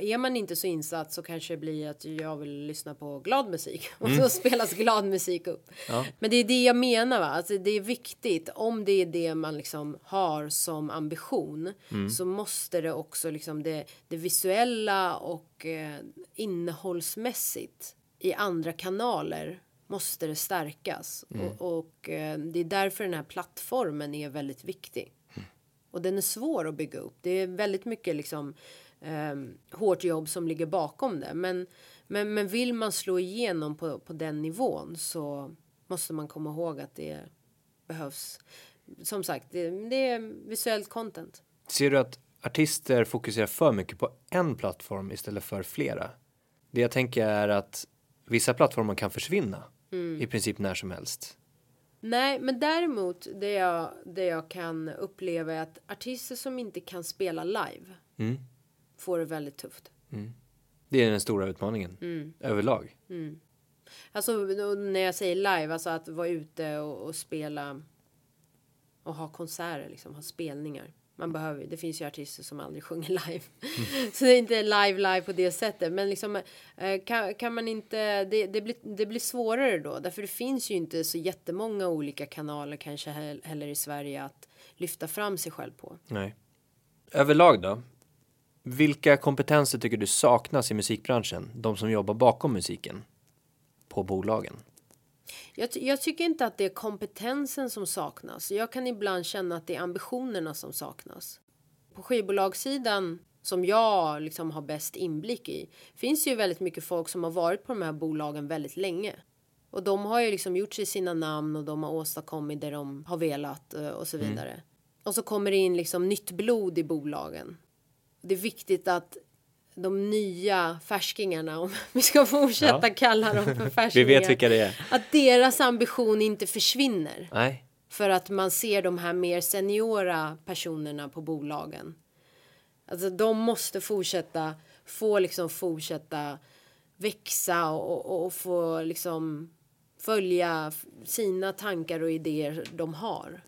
är man inte så insatt så kanske det blir att jag vill lyssna på glad musik och så spelas glad musik upp. Ja. Men det är det jag menar va, alltså det är viktigt om det är det man liksom har som ambition så måste det också liksom det, det visuella och eh, innehållsmässigt i andra kanaler måste det stärkas och, och eh, det är därför den här plattformen är väldigt viktig. Och den är svår att bygga upp. Det är väldigt mycket liksom eh, hårt jobb som ligger bakom det. Men, men, men vill man slå igenom på, på den nivån så måste man komma ihåg att det behövs. Som sagt, det, det är visuellt content. Ser du att artister fokuserar för mycket på en plattform istället för flera? Det jag tänker är att vissa plattformar kan försvinna i princip när som helst. Nej, men däremot det jag, det jag kan uppleva är att artister som inte kan spela live Mm. får det väldigt tufft. Det är den stora utmaningen överlag. Alltså när jag säger live, alltså att vara ute och, och spela och ha konserter, liksom ha spelningar. Man behöver, det finns ju artister som aldrig sjunger live. Så det är inte live live på det sättet. Men liksom eh, kan, kan man inte, det, det, blir, det blir svårare då. Därför det finns ju inte så jättemånga olika kanaler kanske heller i Sverige att lyfta fram sig själv på. Nej. Överlag då? Vilka kompetenser tycker du saknas i musikbranschen? De som jobbar bakom musiken på bolagen. Jag, jag tycker inte att det är kompetensen som saknas. Jag kan ibland känna att det är ambitionerna som saknas. På skivbolagssidan som jag liksom har bäst inblick i finns ju väldigt mycket folk som har varit på de här bolagen väldigt länge. Och de har ju liksom gjort sig sina namn och de har åstadkommit det de har velat eh, och så vidare. Och så kommer det in liksom nytt blod i bolagen. Det är viktigt att de nya färskingarna, om vi ska fortsätta Ja. kalla dem för Vi färskingar. vet vilka det är. Att deras ambition inte försvinner. Nej. För att man ser de här mer seniora personerna på bolagen. Alltså de måste fortsätta, få liksom fortsätta växa och, och, och få liksom följa sina tankar och idéer de har.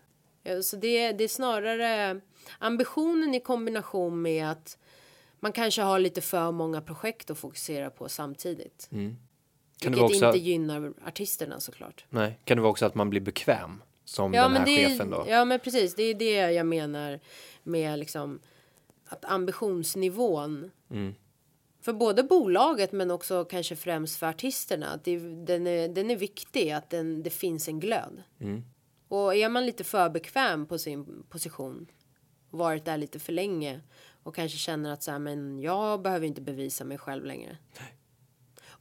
Så det, det är snarare ambitionen i kombination med att man kanske har lite för många projekt att fokusera på samtidigt. Kan det Vilket också, inte gynnar artisterna såklart. nej, kan det vara också att man blir bekväm som Ja den här det chefen då? är, ja men precis, det är det jag menar med liksom att ambitionsnivån Mm. för både bolaget men också kanske främst för artisterna. Att det, den, är, den är viktig, att den, det finns en glöd. Mm. Och är man lite för bekväm på sin position, varit där lite för länge och kanske känner att så här, men jag behöver inte bevisa mig själv längre.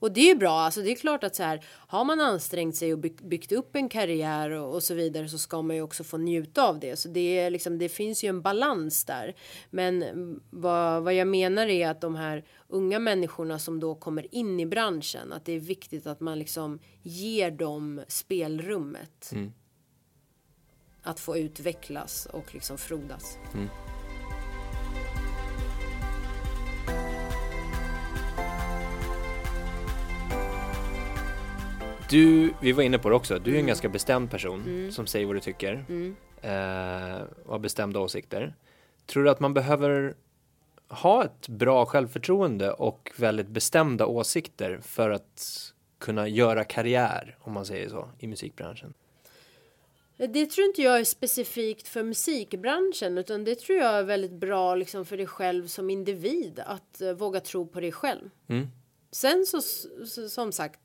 Och det är ju bra, alltså det är klart att så här har man ansträngt sig och byggt, upp en karriär och, och så vidare så ska man ju också få njuta av det. Så det är liksom, det finns ju en balans där. Men mm, vad, vad jag menar är att de här unga människorna som då kommer in i branschen, att det är viktigt att man liksom ger dem spelrummet. Att få utvecklas och liksom frodas. Du, vi var inne på det också, du är Mm. en ganska bestämd person som säger vad du tycker eh, och har bestämda åsikter. Tror du att man behöver ha ett bra självförtroende och väldigt bestämda åsikter för att kunna göra karriär, om man säger så, i musikbranschen? Det tror inte jag är specifikt för musikbranschen utan det tror jag är väldigt bra liksom för dig själv som individ att eh, våga tro på dig själv. Mm. Sen så, så som sagt,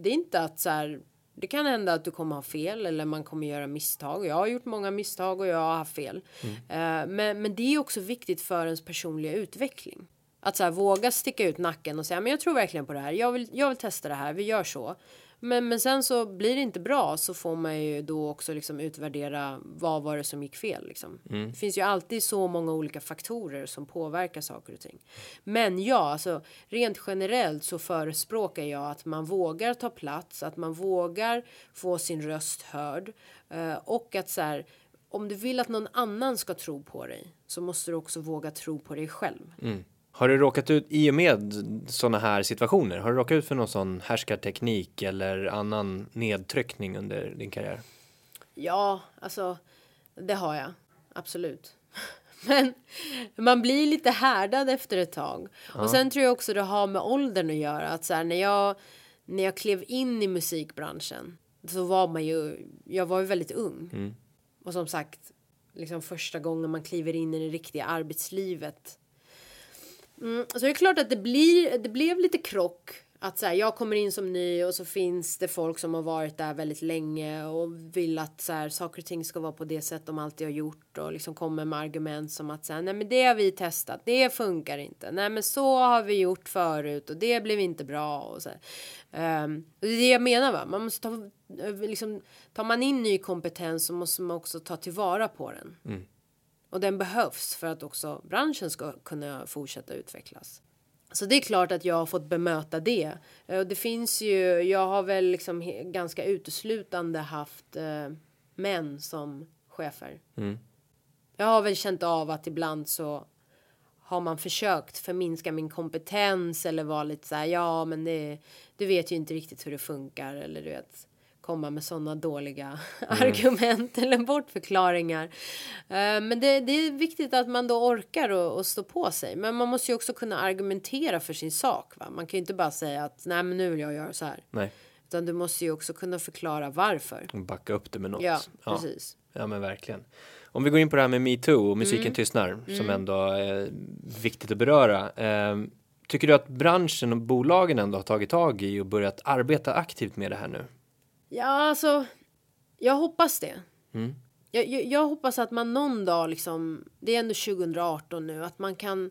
det, är inte att så här. Det kan hända att du kommer ha fel eller man kommer göra misstag. Jag har gjort många misstag och jag har haft fel. Eh, men, men det är också viktigt för ens personliga utveckling. Att så här, våga sticka ut nacken och säga men jag tror verkligen på det här. Jag vill, jag vill testa det här. Vi gör så. Men, men sen så blir det inte bra så får man ju då också liksom utvärdera vad var det som gick fel. Liksom. Det finns ju alltid så många olika faktorer som påverkar saker och ting. Men ja, alltså rent generellt så förespråkar jag att man vågar ta plats, att man vågar få sin röst hörd eh, och att så här, om du vill att någon annan ska tro på dig så måste du också våga tro på dig själv. Har du råkat ut, i och med sådana här situationer, har du råkat ut för någon sån härskarteknik eller annan nedtryckning under din karriär? Ja, alltså Det har jag, absolut. Men man blir lite härdad efter ett tag. Och sen tror jag också det har med åldern att göra. Att så här, när, jag, när jag klev in i musikbranschen så var man ju, jag var ju väldigt ung. Och som sagt, liksom första gången man kliver in i det riktiga arbetslivet. Mm, så det är klart att det blir, det blev lite krock. Att så här, jag kommer in som ny och så finns det folk som har varit där väldigt länge och vill att så här, saker och ting ska vara på det sätt de alltid har gjort och liksom kommer med argument som att säga nej men det har vi testat, det funkar inte, nej men så har vi gjort förut och det blev inte bra och så här. Um, och det är det jag menar va, man måste ta, liksom, tar man in ny kompetens så måste man också ta tillvara på den. Mm. Och den behövs för att också branschen ska kunna fortsätta utvecklas. Så det är klart att jag har fått bemöta det. Eh, Och det finns ju, jag har väl liksom ganska uteslutande haft eh, män som chefer. Jag har väl känt av att ibland så har man försökt förminska min kompetens eller vara lite så här, ja men det, du vet ju inte riktigt hur det funkar eller du vet komma med sådana dåliga argument eller bortförklaringar. Eh, men det, det är viktigt att man då orkar och, och stå på sig. Men man måste ju också kunna argumentera för sin sak. Va? Man kan ju inte bara säga att nej men nu vill jag göra så här. Nej, Utan du måste ju också kunna förklara varför. backa upp det med något. Ja, precis. Ja, men verkligen. Om vi går in på det här med metoo och musiken Mm. tystnar som ändå är viktigt att beröra. Eh, tycker du att branschen och bolagen ändå har tagit tag i och börjat arbeta aktivt med det här nu? Ja, alltså. Jag hoppas det. Mm. Jag, jag, jag hoppas att man någon dag liksom. Det är ändå 2018 nu. Att man kan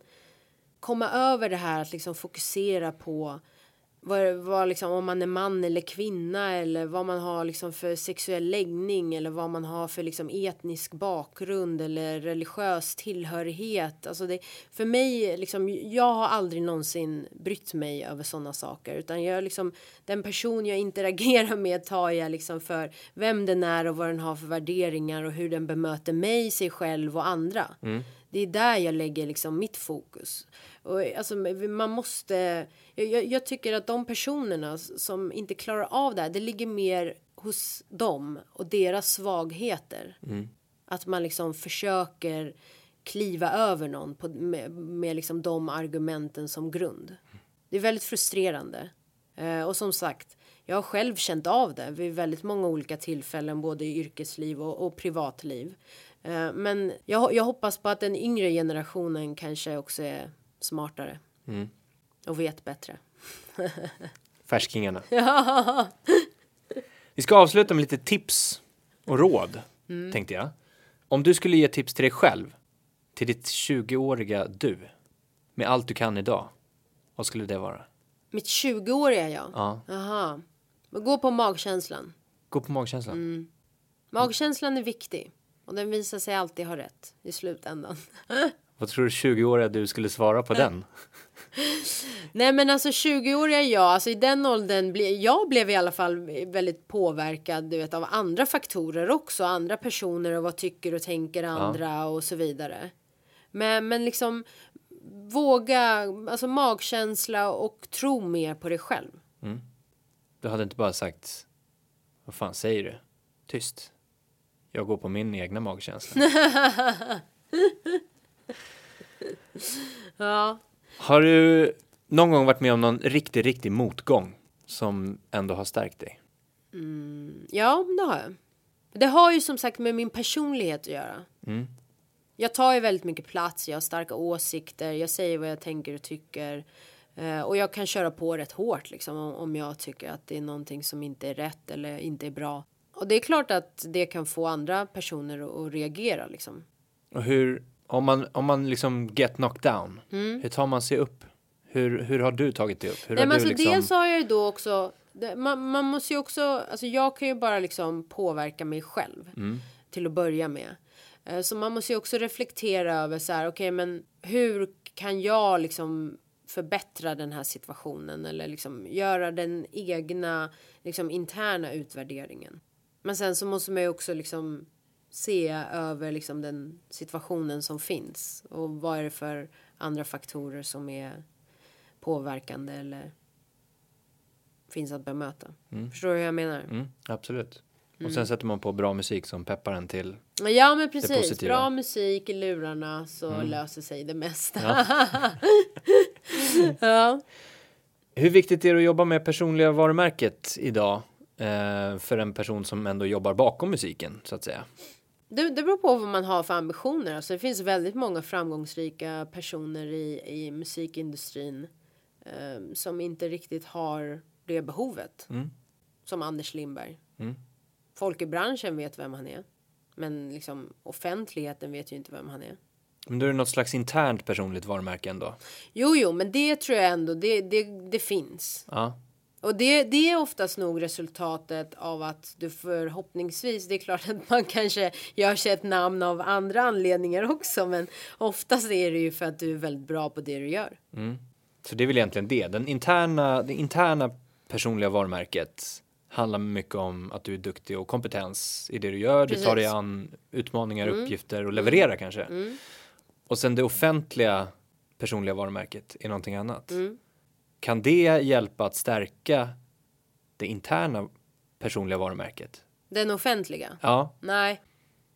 komma över det här att liksom fokusera på vad, vad liksom, om man är man eller kvinna eller vad man har liksom för sexuell läggning eller vad man har för liksom etnisk bakgrund eller religiös tillhörighet. Alltså det, för mig, liksom, jag har aldrig någonsin brytt mig över sådana saker utan jag liksom, den person jag interagerar med tar jag liksom för vem den är och vad den har för värderingar och hur den bemöter mig, sig själv och andra. Det är där jag lägger liksom mitt fokus. Och alltså, man måste, jag, jag- tycker att de personerna som inte klarar av det här, det ligger mer hos dem och deras svagheter. Att man liksom försöker kliva över någon på, med, med liksom de argumenten som grund. Det är väldigt frustrerande. Eh, och som sagt, jag har själv känt av det vid väldigt många olika tillfällen, både i yrkesliv och, och privatliv. Eh, men jag, jag hoppas på att den yngre generationen kanske också är smartare. Och vet bättre. Färskingarna. Vi ska avsluta med lite tips och råd, Mm. tänkte jag. Om du skulle ge tips till dig själv, till ditt 20-åriga du, med allt du kan idag, vad skulle det vara? Mitt 20-åriga jag. Ja. Jaha. Gå på magkänslan. Gå på magkänslan. Mm. Magkänslan är viktig. Och den visar sig alltid ha rätt i slutändan. Vad tror du 20-åriga du skulle svara på den? Nej men alltså 20-åriga jag, alltså i den åldern, ble, jag blev i alla fall väldigt påverkad du vet, av andra faktorer också. Andra personer och vad tycker och tänker andra och så vidare. Men, men liksom våga, alltså magkänsla och tro mer på dig själv. Du hade inte bara sagt, vad fan säger du? Tyst. Jag går på min egna magkänsla. Ja. Har du någon gång varit med om någon riktig, riktig motgång som ändå har stärkt dig? Ja, det har jag. Det har ju som sagt med min personlighet att göra. Jag tar ju väldigt mycket plats, jag har starka åsikter, jag säger vad jag tänker och tycker. Eh, och jag kan köra på rätt hårt liksom om, jag tycker att det är någonting som inte är rätt eller inte är bra. Och det är klart att det kan få andra personer att reagera liksom. Och hur, om man, om man liksom get knocked down, hur tar man sig upp? Hur, hur har du tagit dig upp? Hur Nej, men alltså liksom... dels har jag ju då också, det, man, man måste ju också, alltså jag kan ju bara liksom påverka mig själv till att börja med. Eh, Så man måste ju också reflektera över så här, okej men hur kan jag liksom förbättra den här situationen eller liksom göra den egna liksom interna utvärderingen. Men sen så måste man ju också liksom se över liksom den situationen som finns och vad är det för andra faktorer som är påverkande eller finns att bemöta. Förstår du hur jag menar? Mm, absolut. Och sen sätter man på bra musik som peppar en till. Ja men precis, bra musik i lurarna så löser sig det mesta. Ja. Hur viktigt är det att jobba med personliga varumärket idag? Eh, för en person som ändå jobbar bakom musiken så att säga. Det, det beror på vad man har för ambitioner. Alltså, det finns väldigt många framgångsrika personer i, i musikindustrin eh, som inte riktigt har det behovet. Som Anders Lindberg. Folk i branschen vet vem han är. Men liksom offentligheten vet ju inte vem han är. Men då är det något slags internt personligt varumärke ändå. Jo, jo, men det tror jag ändå det, det, det finns. Ja. Och det, det är oftast nog resultatet av att du förhoppningsvis, det är klart att man kanske gör sig ett namn av andra anledningar också, men oftast är det ju för att du är väldigt bra på det du gör. Så det är väl egentligen det. Den interna, det interna personliga varumärket handlar mycket om att du är duktig och kompetens i det du gör. Du tar dig Precis. an utmaningar, uppgifter och levererar kanske. Och sen det offentliga personliga varumärket är någonting annat. Kan det hjälpa att stärka det interna personliga varumärket? Den offentliga? Ja, Nej.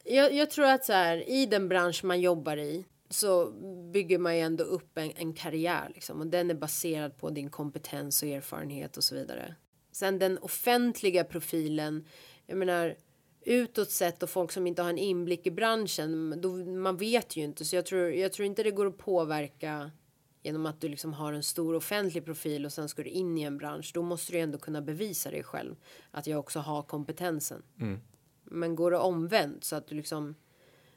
Jag, jag tror att så här, i den bransch man jobbar i så bygger man ju ändå upp en, en karriär liksom, och den är baserad på din kompetens och erfarenhet och så vidare. Sen den offentliga profilen, jag menar utåt sett och folk som inte har en inblick i branschen, då, man vet ju inte så jag tror, jag tror inte det går att påverka genom att du liksom har en stor offentlig profil och sen ska du in i en bransch. Då måste du ändå kunna bevisa dig själv att jag också har kompetensen. Men går det omvänt så att du liksom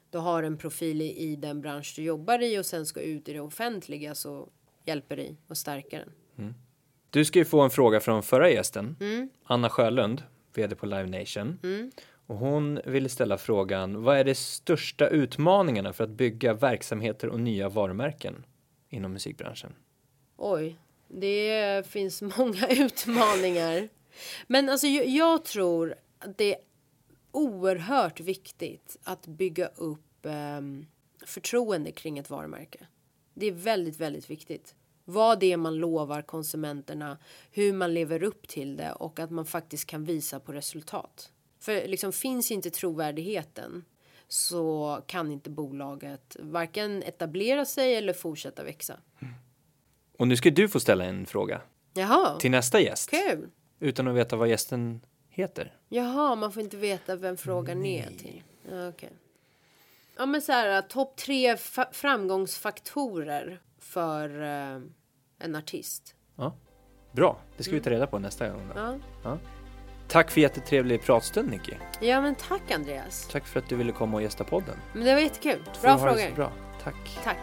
du har en profil i, i den bransch du jobbar i och sen ska ut i det offentliga så hjälper det att stärka den. Du ska ju få en fråga från förra gästen, Anna Sjölund, vd på Live Nation. Och hon ville ställa frågan, vad är de största utmaningarna för att bygga verksamheter och nya varumärken inom musikbranschen? Oj, det finns många utmaningar. Men alltså jag, jag tror att det är oerhört viktigt att bygga upp eh, förtroende kring ett varumärke. Det är väldigt, väldigt viktigt. Vad det är man lovar konsumenterna, hur man lever upp till det och att man faktiskt kan visa på resultat. För liksom finns inte trovärdigheten så kan inte bolaget varken etablera sig eller fortsätta växa. Och nu ska du få ställa en fråga Jaha, till nästa gäst, kul. utan att veta vad gästen heter. Jaha, man får inte veta vem frågan är till. Ja, Okej. Ja, men så här, topp tre fa- framgångsfaktorer för eh, en artist. Ja. Bra, det ska vi ta reda på nästa gång. Då. Ja. Tack för jättetrevlig pratstund Nicky. ja, men tack Andreas. Tack för att du ville komma och gästa podden. Men det var jättekul. Bra frågor. Bra. Tack. Tack.